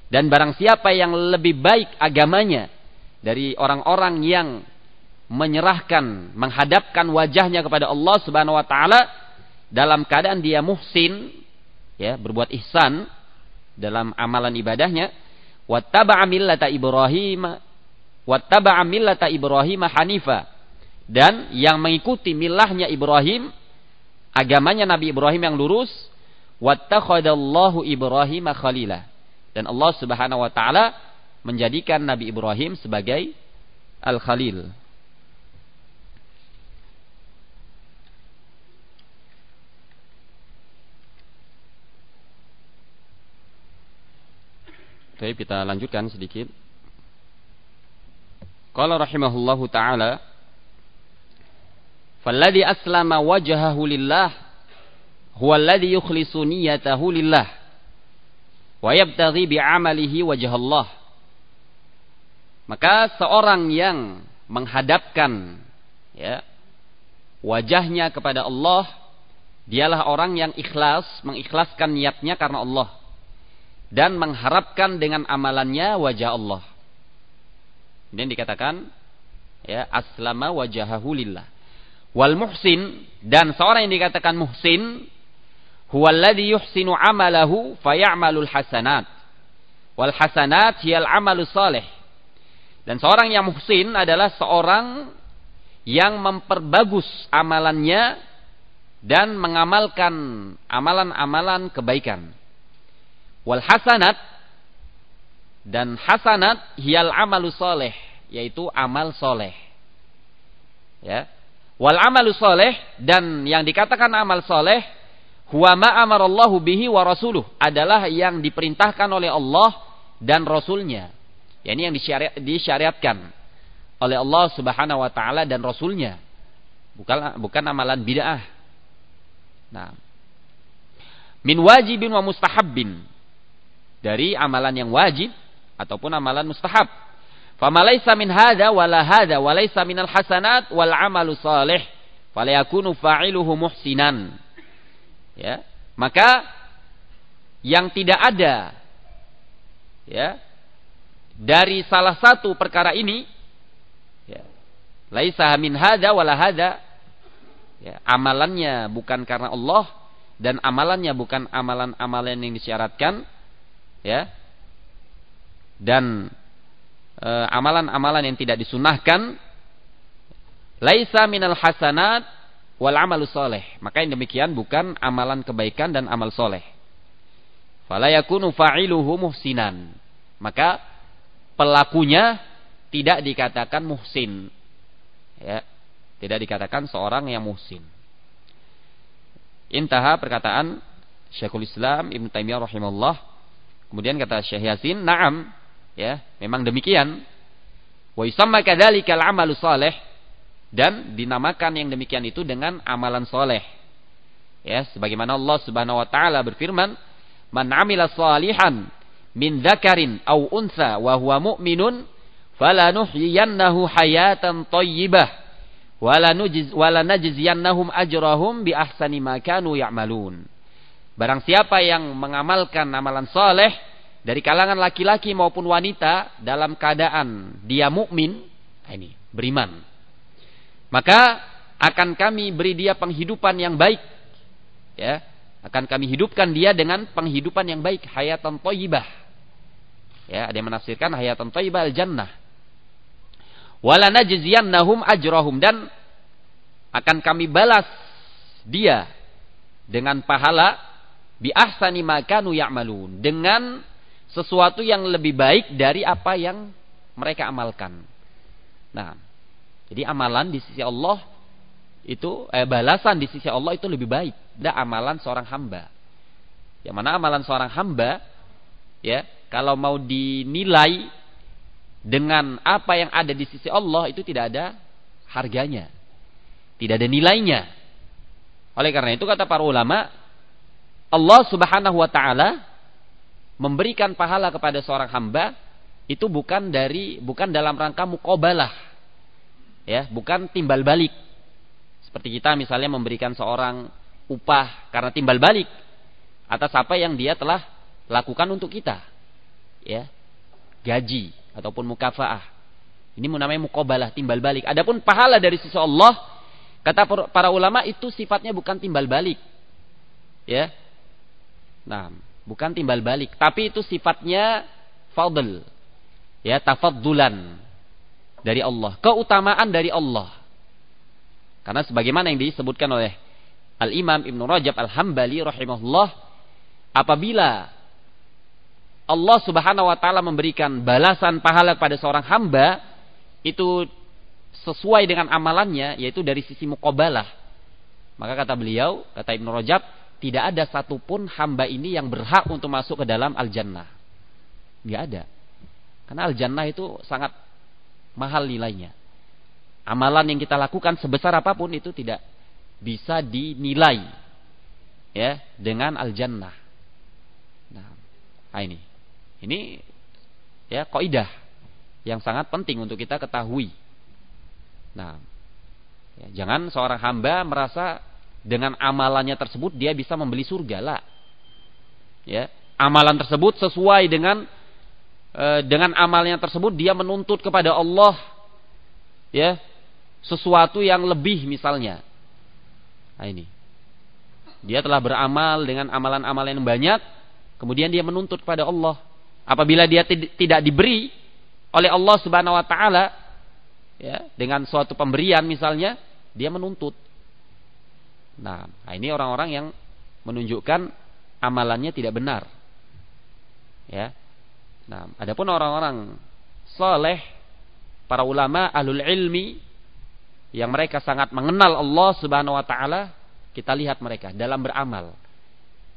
Dan barang siapa yang lebih baik agamanya dari orang-orang yang menyerahkan menghadapkan wajahnya kepada Allah Subhanahu wa taala dalam keadaan dia muhsin ya berbuat ihsan dalam amalan ibadahnya wattaba'a millata Ibrahim wattaba'a millata Ibrahim hanifa. Dan yang mengikuti milahnya Ibrahim agamanya Nabi Ibrahim yang lurus wattakhadallahu Ibrahim khalilah. Dan Allah Subhanahu wa taala menjadikan Nabi Ibrahim sebagai al-khalil. Baik, kita lanjutkan sedikit. Qala rahimahullahu taala Falladhi aslama wajhahu lillah huwa alladhi yukhlisu niyatahu lillah wa yabtaghi bi'amalihi wajh Allah. Maka seorang yang menghadapkan ya wajahnya kepada Allah dialah orang yang ikhlas mengikhlaskan niatnya karena Allah dan mengharapkan dengan amalannya wajah Allah. Ini dikatakan Ya, aslama wajahahu lillah. Wal muhsin dan seorang yang dikatakan muhsin huwallazi yuhsinu amalahu fayamalu hasanat. Wal hasanat hiyal amalu salih. Dan seorang yang muhsin adalah seorang yang memperbagus amalannya dan mengamalkan amalan-amalan kebaikan. Wal hasanat dan hasanat hiyal amalu soleh yaitu amal soleh. Ya. Wal amalu soleh dan yang dikatakan amal soleh huwa ma amarallahu bihi wa rasuluh adalah yang diperintahkan oleh Allah dan Rasulnya. Ya, ini yang disyariat, disyariatkan oleh Allah Subhanahu wa taala dan Rasulnya. Bukan bukan amalan bid'ah. Nah. Min wajibin wa mustahabbin. Dari amalan yang wajib ataupun amalan mustahab. Famalaisa min hada wala hada walaisa minal hasanat wal amalu salih falayakunu fa'iluhu muhsinan. Ya, maka yang tidak ada ya dari salah satu perkara ini ya, laisa min hada wala hada ya, amalannya bukan karena Allah dan amalannya bukan amalan-amalan yang disyaratkan ya dan amalan-amalan yang tidak disunahkan laisa minal hasanat wal amalu soleh. Maka yang demikian bukan amalan kebaikan dan amal soleh. Fala yakunu fa'iluhu muhsinan. Maka pelakunya tidak dikatakan muhsin. Ya, tidak dikatakan seorang yang muhsin. Intaha perkataan Syekhul Islam Ibn Taimiyah rahimahullah. Kemudian kata Syekh Yasin, "Na'am, Ya, memang demikian. Wa yusamma kadzalikal amalu saleh dan dinamakan yang demikian itu dengan amalan soleh. Ya, sebagaimana Allah Subhanahu wa taala berfirman, "Man 'amila salihan min dzakarin aw untha wa huwa mu'minun falanuhyiyannahu hayatan thayyibah wala nujiz wala najziyannahum ajrahum bi ahsani ma kanu ya'malun." Barang siapa yang mengamalkan amalan soleh dari kalangan laki-laki maupun wanita dalam keadaan dia mukmin, nah ini beriman. Maka akan kami beri dia penghidupan yang baik. Ya, akan kami hidupkan dia dengan penghidupan yang baik, hayatan thayyibah. Ya, ada yang menafsirkan hayatan thayyibah al-jannah. Wala najziyannahum ajrahum dan akan kami balas dia dengan pahala bi ahsani ma kanu ya'malun dengan sesuatu yang lebih baik dari apa yang mereka amalkan. Nah, jadi amalan di sisi Allah itu eh, balasan di sisi Allah itu lebih baik dari amalan seorang hamba. Yang mana amalan seorang hamba ya, kalau mau dinilai dengan apa yang ada di sisi Allah itu tidak ada harganya. Tidak ada nilainya. Oleh karena itu kata para ulama, Allah Subhanahu wa taala memberikan pahala kepada seorang hamba itu bukan dari bukan dalam rangka mukobalah ya bukan timbal balik. Seperti kita misalnya memberikan seorang upah karena timbal balik atas apa yang dia telah lakukan untuk kita. Ya gaji ataupun mukafaah. Ini namanya mukobalah timbal balik. Adapun pahala dari sisi Allah kata para ulama itu sifatnya bukan timbal balik. Ya. Nah bukan timbal balik, tapi itu sifatnya fadl. Ya, tafaddulan dari Allah, keutamaan dari Allah. Karena sebagaimana yang disebutkan oleh Al-Imam Ibn Rajab Al-Hambali rahimahullah, apabila Allah Subhanahu wa taala memberikan balasan pahala kepada seorang hamba itu sesuai dengan amalannya yaitu dari sisi muqabalah. Maka kata beliau, kata Ibn Rajab, tidak ada satupun hamba ini yang berhak untuk masuk ke dalam al-jannah. Tidak ada. Karena al-jannah itu sangat mahal nilainya. Amalan yang kita lakukan sebesar apa pun itu tidak bisa dinilai ya dengan al-jannah. Nah, nah ini. Ini ya kaidah yang sangat penting untuk kita ketahui. Nah, ya, jangan seorang hamba merasa dengan amalannya tersebut dia bisa membeli surga lah. Ya, amalan tersebut sesuai dengan e, dengan amalnya tersebut dia menuntut kepada Allah ya sesuatu yang lebih misalnya. Nah ini. Dia telah beramal dengan amalan-amalan yang banyak, kemudian dia menuntut kepada Allah. Apabila dia tidak diberi oleh Allah Subhanahu wa taala ya, dengan suatu pemberian misalnya, dia menuntut. Nah, ini orang-orang yang menunjukkan amalannya tidak benar. Ya. Nah, adapun orang-orang soleh, para ulama ahlul ilmi yang mereka sangat mengenal Allah Subhanahu wa taala, kita lihat mereka dalam beramal.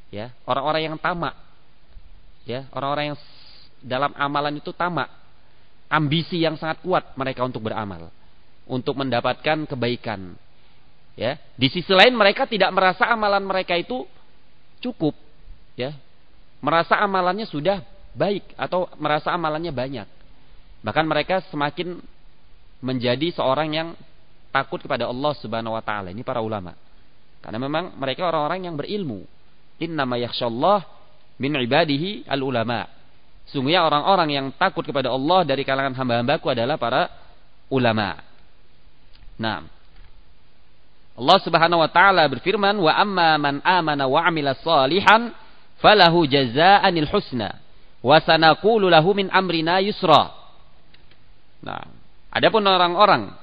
Ya, orang-orang yang tamak. Ya, orang-orang yang dalam amalan itu tamak. Ambisi yang sangat kuat mereka untuk beramal, untuk mendapatkan kebaikan. Ya, di sisi lain mereka tidak merasa amalan mereka itu cukup, ya. Merasa amalannya sudah baik atau merasa amalannya banyak. Bahkan mereka semakin menjadi seorang yang takut kepada Allah Subhanahu wa taala. Ini para ulama. Karena memang mereka orang-orang yang berilmu. Innama yakhsyallah min ibadihi al ulama. Sungguhnya orang-orang yang takut kepada Allah dari kalangan hamba-hambaku adalah para ulama. Nah, Allah Subhanahu wa taala berfirman, "Wa amma man amana wa 'amila salihan falahu jazaa'anil husna wa sanaqulu lahu min amrina yusra." Nah, adapun orang-orang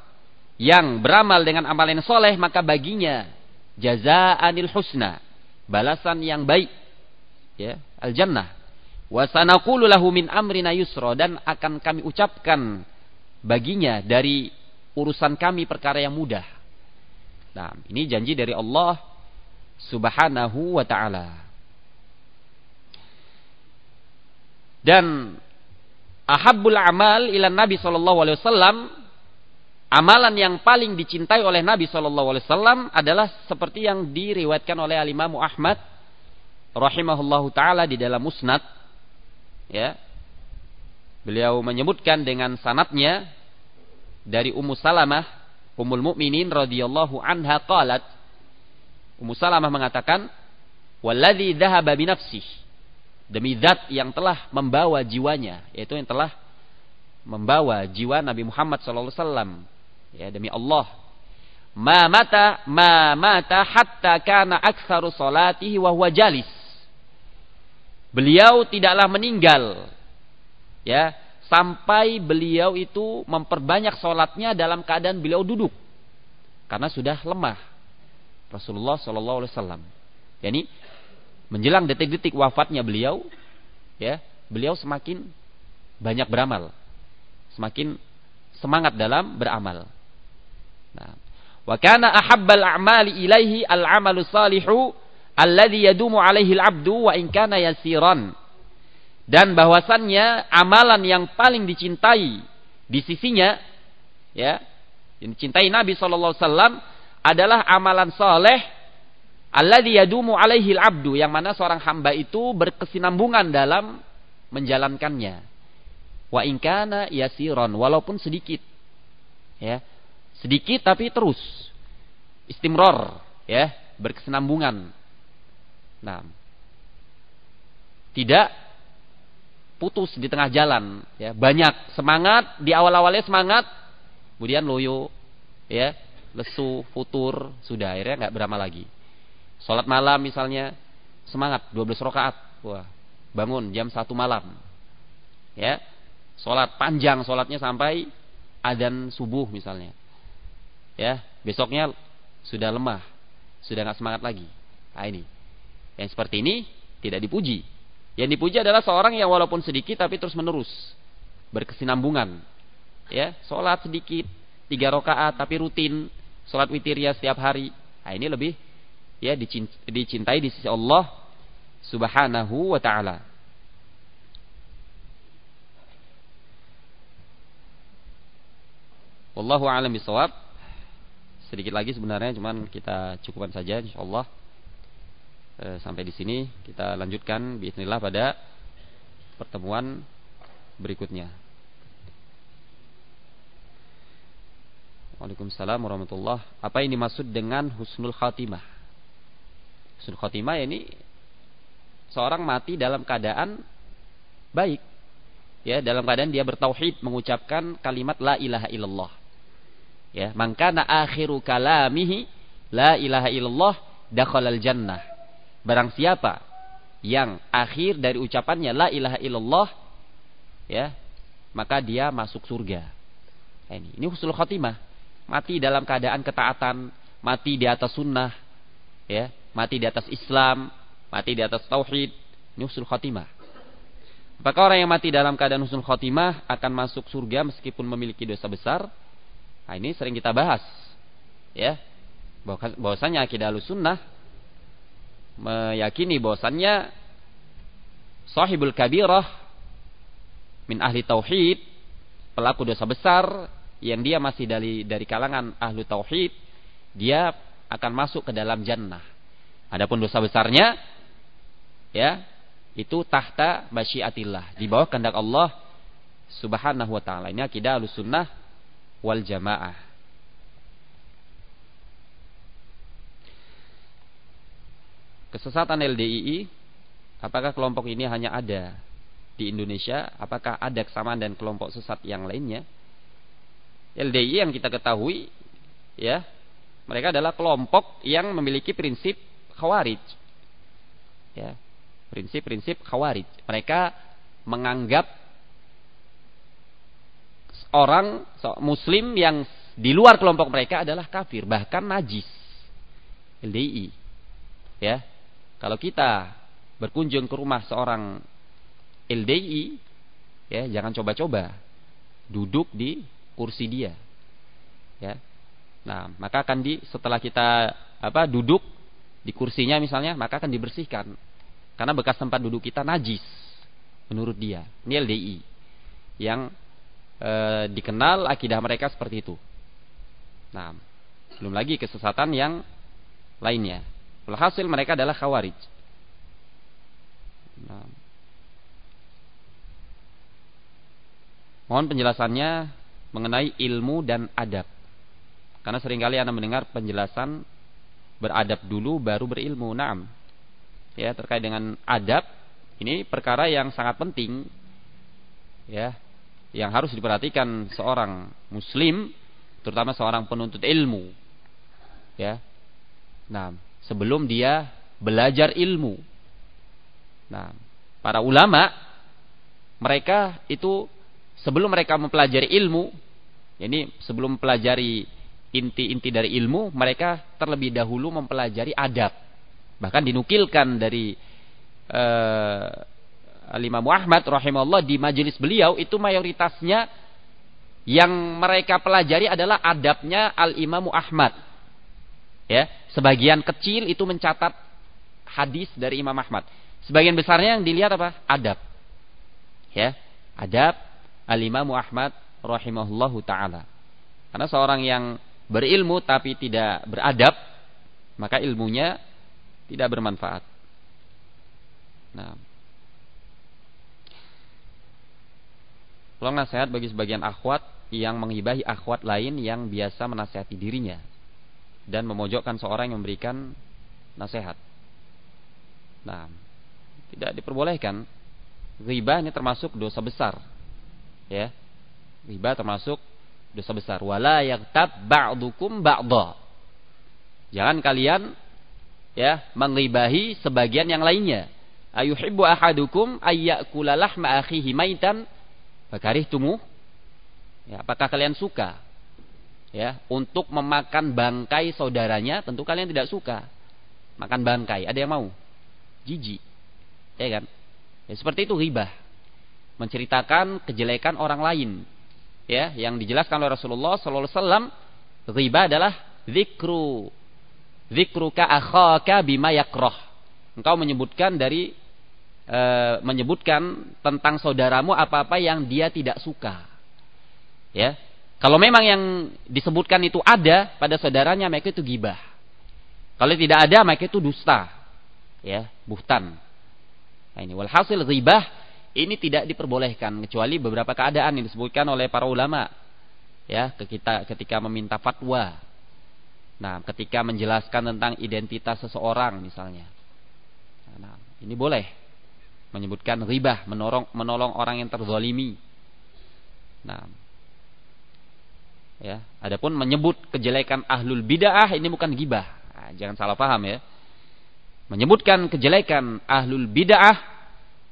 yang beramal dengan amalan soleh maka baginya jazaanil husna balasan yang baik ya al jannah wa sanaqulu lahu min amrina yusra dan akan kami ucapkan baginya dari urusan kami perkara yang mudah nah ini janji dari Allah subhanahu wa taala. Dan ahabbul amal ila Nabi sallallahu alaihi wasallam amalan yang paling dicintai oleh Nabi sallallahu alaihi wasallam adalah seperti yang diriwayatkan oleh Al Imam Ahmad rahimahullahu taala di dalam Musnad ya. Beliau menyebutkan dengan sanatnya dari Ummu Salamah Ummul Mukminin radhiyallahu anha qalat Ummu Salamah mengatakan walladzi dhahaba binafsihi demi zat yang telah membawa jiwanya yaitu yang telah membawa jiwa Nabi Muhammad SAW ya demi Allah. Ma mata ma mata hatta kana aktsaru salatihi wa huwa jalis. Beliau tidaklah meninggal. Ya sampai beliau itu memperbanyak sholatnya dalam keadaan beliau duduk karena sudah lemah Rasulullah Shallallahu Alaihi Wasallam. Yani menjelang detik-detik wafatnya beliau, ya, beliau semakin banyak beramal, semakin semangat dalam beramal. Nah, wa kana ahabbal a'mali ilaihi al-amalu salihu alladhi yadumu alaihi al-'abdu wa in kana yasiran. Dan bahwasannya amalan yang paling dicintai di sisinya ya, yang dicintai Nabi sallallahu alaihi wasallam adalah amalan soleh Alladhi yadumu alaihi abdu yang mana seorang hamba itu berkesinambungan dalam menjalankannya. Wa inkana yasiron walaupun sedikit. Ya. Sedikit tapi terus. Istimror, ya, berkesinambungan. Nah. Tidak putus di tengah jalan, ya. Banyak semangat di awal-awalnya semangat, kemudian loyo, ya, lesu, futur, sudah akhirnya nggak beramal lagi. Sholat malam misalnya semangat 12 rakaat. Wah, bangun jam 1 malam. Ya. Sholat panjang sholatnya sampai adzan subuh misalnya. Ya, besoknya sudah lemah, sudah nggak semangat lagi. Nah ini. Yang seperti ini tidak dipuji. Yang dipuji adalah seorang yang walaupun sedikit tapi terus menerus berkesinambungan. Ya, sholat sedikit, tiga rakaat tapi rutin, sholat witirnya setiap hari. Nah ini lebih ya dicintai di sisi Allah Subhanahu wa taala. Wallahu a'lam bishawab. Sedikit lagi sebenarnya cuman kita cukupkan saja insyaallah. E, sampai di sini kita lanjutkan bismillah pada pertemuan berikutnya. Waalaikumsalam warahmatullah. Apa yang dimaksud dengan husnul khatimah? Husnul khotimah ini seorang mati dalam keadaan baik. Ya, dalam keadaan dia bertauhid mengucapkan kalimat la ilaha illallah. Ya, mangkana akhiru kalamihi la ilaha illallah dakhalal jannah. Barang siapa yang akhir dari ucapannya la ilaha illallah ya, maka dia masuk surga. Ini ini husnul khotimah. Mati dalam keadaan ketaatan, mati di atas sunnah, ya, mati di atas Islam, mati di atas tauhid. Ini husnul khotimah. Apakah orang yang mati dalam keadaan husnul khotimah akan masuk surga meskipun memiliki dosa besar? Nah, ini sering kita bahas. Ya. Bahwasanya akidah sunnah meyakini bahwasannya sahibul kabirah min ahli tauhid, pelaku dosa besar yang dia masih dari dari kalangan ahlu tauhid, dia akan masuk ke dalam jannah. Adapun dosa besarnya ya, itu tahta masyiatillah di bawah kehendak Allah Subhanahu wa taala. Ini akidah Ahlussunnah wal Jamaah. Kesesatan LDII apakah kelompok ini hanya ada di Indonesia? Apakah ada kesamaan dan kelompok sesat yang lainnya? LDII yang kita ketahui ya, mereka adalah kelompok yang memiliki prinsip khawarij. Ya, prinsip-prinsip khawarij. Mereka menganggap orang muslim yang di luar kelompok mereka adalah kafir, bahkan najis. LDI. Ya. Kalau kita berkunjung ke rumah seorang LDI, ya, jangan coba-coba duduk di kursi dia. Ya. Nah, maka akan di setelah kita apa duduk di kursinya misalnya, maka akan dibersihkan karena bekas tempat duduk kita najis menurut dia. Ini LDI yang e, dikenal akidah mereka seperti itu. Nah, belum lagi kesesatan yang lainnya. Hasil mereka adalah khawarij. Nah. Mohon penjelasannya mengenai ilmu dan adab. Karena sering kali Anda mendengar penjelasan beradab dulu baru berilmu. Naam ya terkait dengan adab ini perkara yang sangat penting ya yang harus diperhatikan seorang muslim terutama seorang penuntut ilmu ya nah sebelum dia belajar ilmu nah para ulama mereka itu sebelum mereka mempelajari ilmu ini sebelum mempelajari inti-inti dari ilmu mereka terlebih dahulu mempelajari adab Bahkan dinukilkan dari uh, Al-Imam Ahmad rahimahullah di majelis beliau itu mayoritasnya yang mereka pelajari adalah adabnya Al-Imam Ahmad. Ya, sebagian kecil itu mencatat hadis dari Imam Ahmad. Sebagian besarnya yang dilihat apa? Adab. Ya, adab Al-Imam Ahmad rahimahullahu taala. Karena seorang yang berilmu tapi tidak beradab, maka ilmunya tidak bermanfaat. Nah, tolong nasihat bagi sebagian akhwat yang menghibahi akhwat lain yang biasa menasehati dirinya dan memojokkan seorang yang memberikan nasihat. Nah, tidak diperbolehkan. Riba ini termasuk dosa besar. Ya. Riba termasuk dosa besar. Wala yaktab ba'dukum ba'dha. Jangan kalian ya mengribahi sebagian yang lainnya. Ayuhibbu ahadukum ayyakula lahma akhihi maitan fakarihtumu? Ya, apakah kalian suka ya untuk memakan bangkai saudaranya? Tentu kalian tidak suka makan bangkai. Ada yang mau? Jijik. Ya kan? Ya seperti itu ribah. Menceritakan kejelekan orang lain. Ya, yang dijelaskan oleh Rasulullah sallallahu alaihi wasallam, adalah zikru Zikruka akhaka bima yakroh. Engkau menyebutkan dari e, menyebutkan tentang saudaramu apa-apa yang dia tidak suka. Ya. Kalau memang yang disebutkan itu ada pada saudaranya, maka itu gibah. Kalau tidak ada, maka itu dusta. Ya, buhtan. Nah ini walhasil ghibah ini tidak diperbolehkan kecuali beberapa keadaan yang disebutkan oleh para ulama ya ketika ketika meminta fatwa Nah, ketika menjelaskan tentang identitas seseorang misalnya. Nah, ini boleh menyebutkan ribah, menolong menolong orang yang terzolimi. Nah, Ya, adapun menyebut kejelekan ahlul bid'ah ini bukan gibah. Nah, jangan salah paham ya. Menyebutkan kejelekan ahlul bid'ah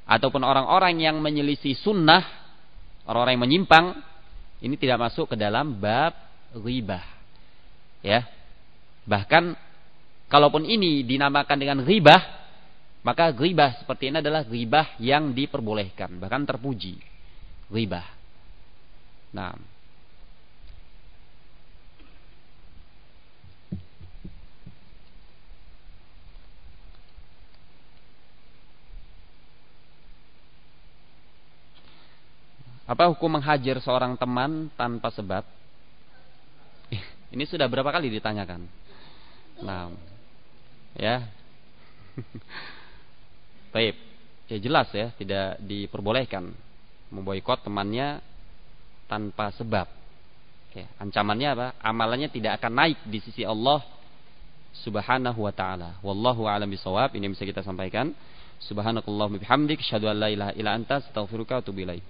ataupun orang-orang yang menyelisih sunnah, orang-orang yang menyimpang, ini tidak masuk ke dalam bab ghibah. Ya. Bahkan kalaupun ini dinamakan dengan ghibah, maka ghibah seperti ini adalah ghibah yang diperbolehkan, bahkan terpuji. Ghibah. Nah, Apa hukum menghajar seorang teman tanpa sebab? (laughs) Ini sudah berapa kali ditanyakan? Nah, ya. (laughs) Baik. Ya jelas ya, tidak diperbolehkan memboikot temannya tanpa sebab. Ya, ancamannya apa? Amalannya tidak akan naik di sisi Allah Subhanahu wa taala. Wallahu a'lam bisawab. Ini bisa kita sampaikan. Subhanakallahumma bihamdik, asyhadu an la ilaha illa anta, astaghfiruka wa.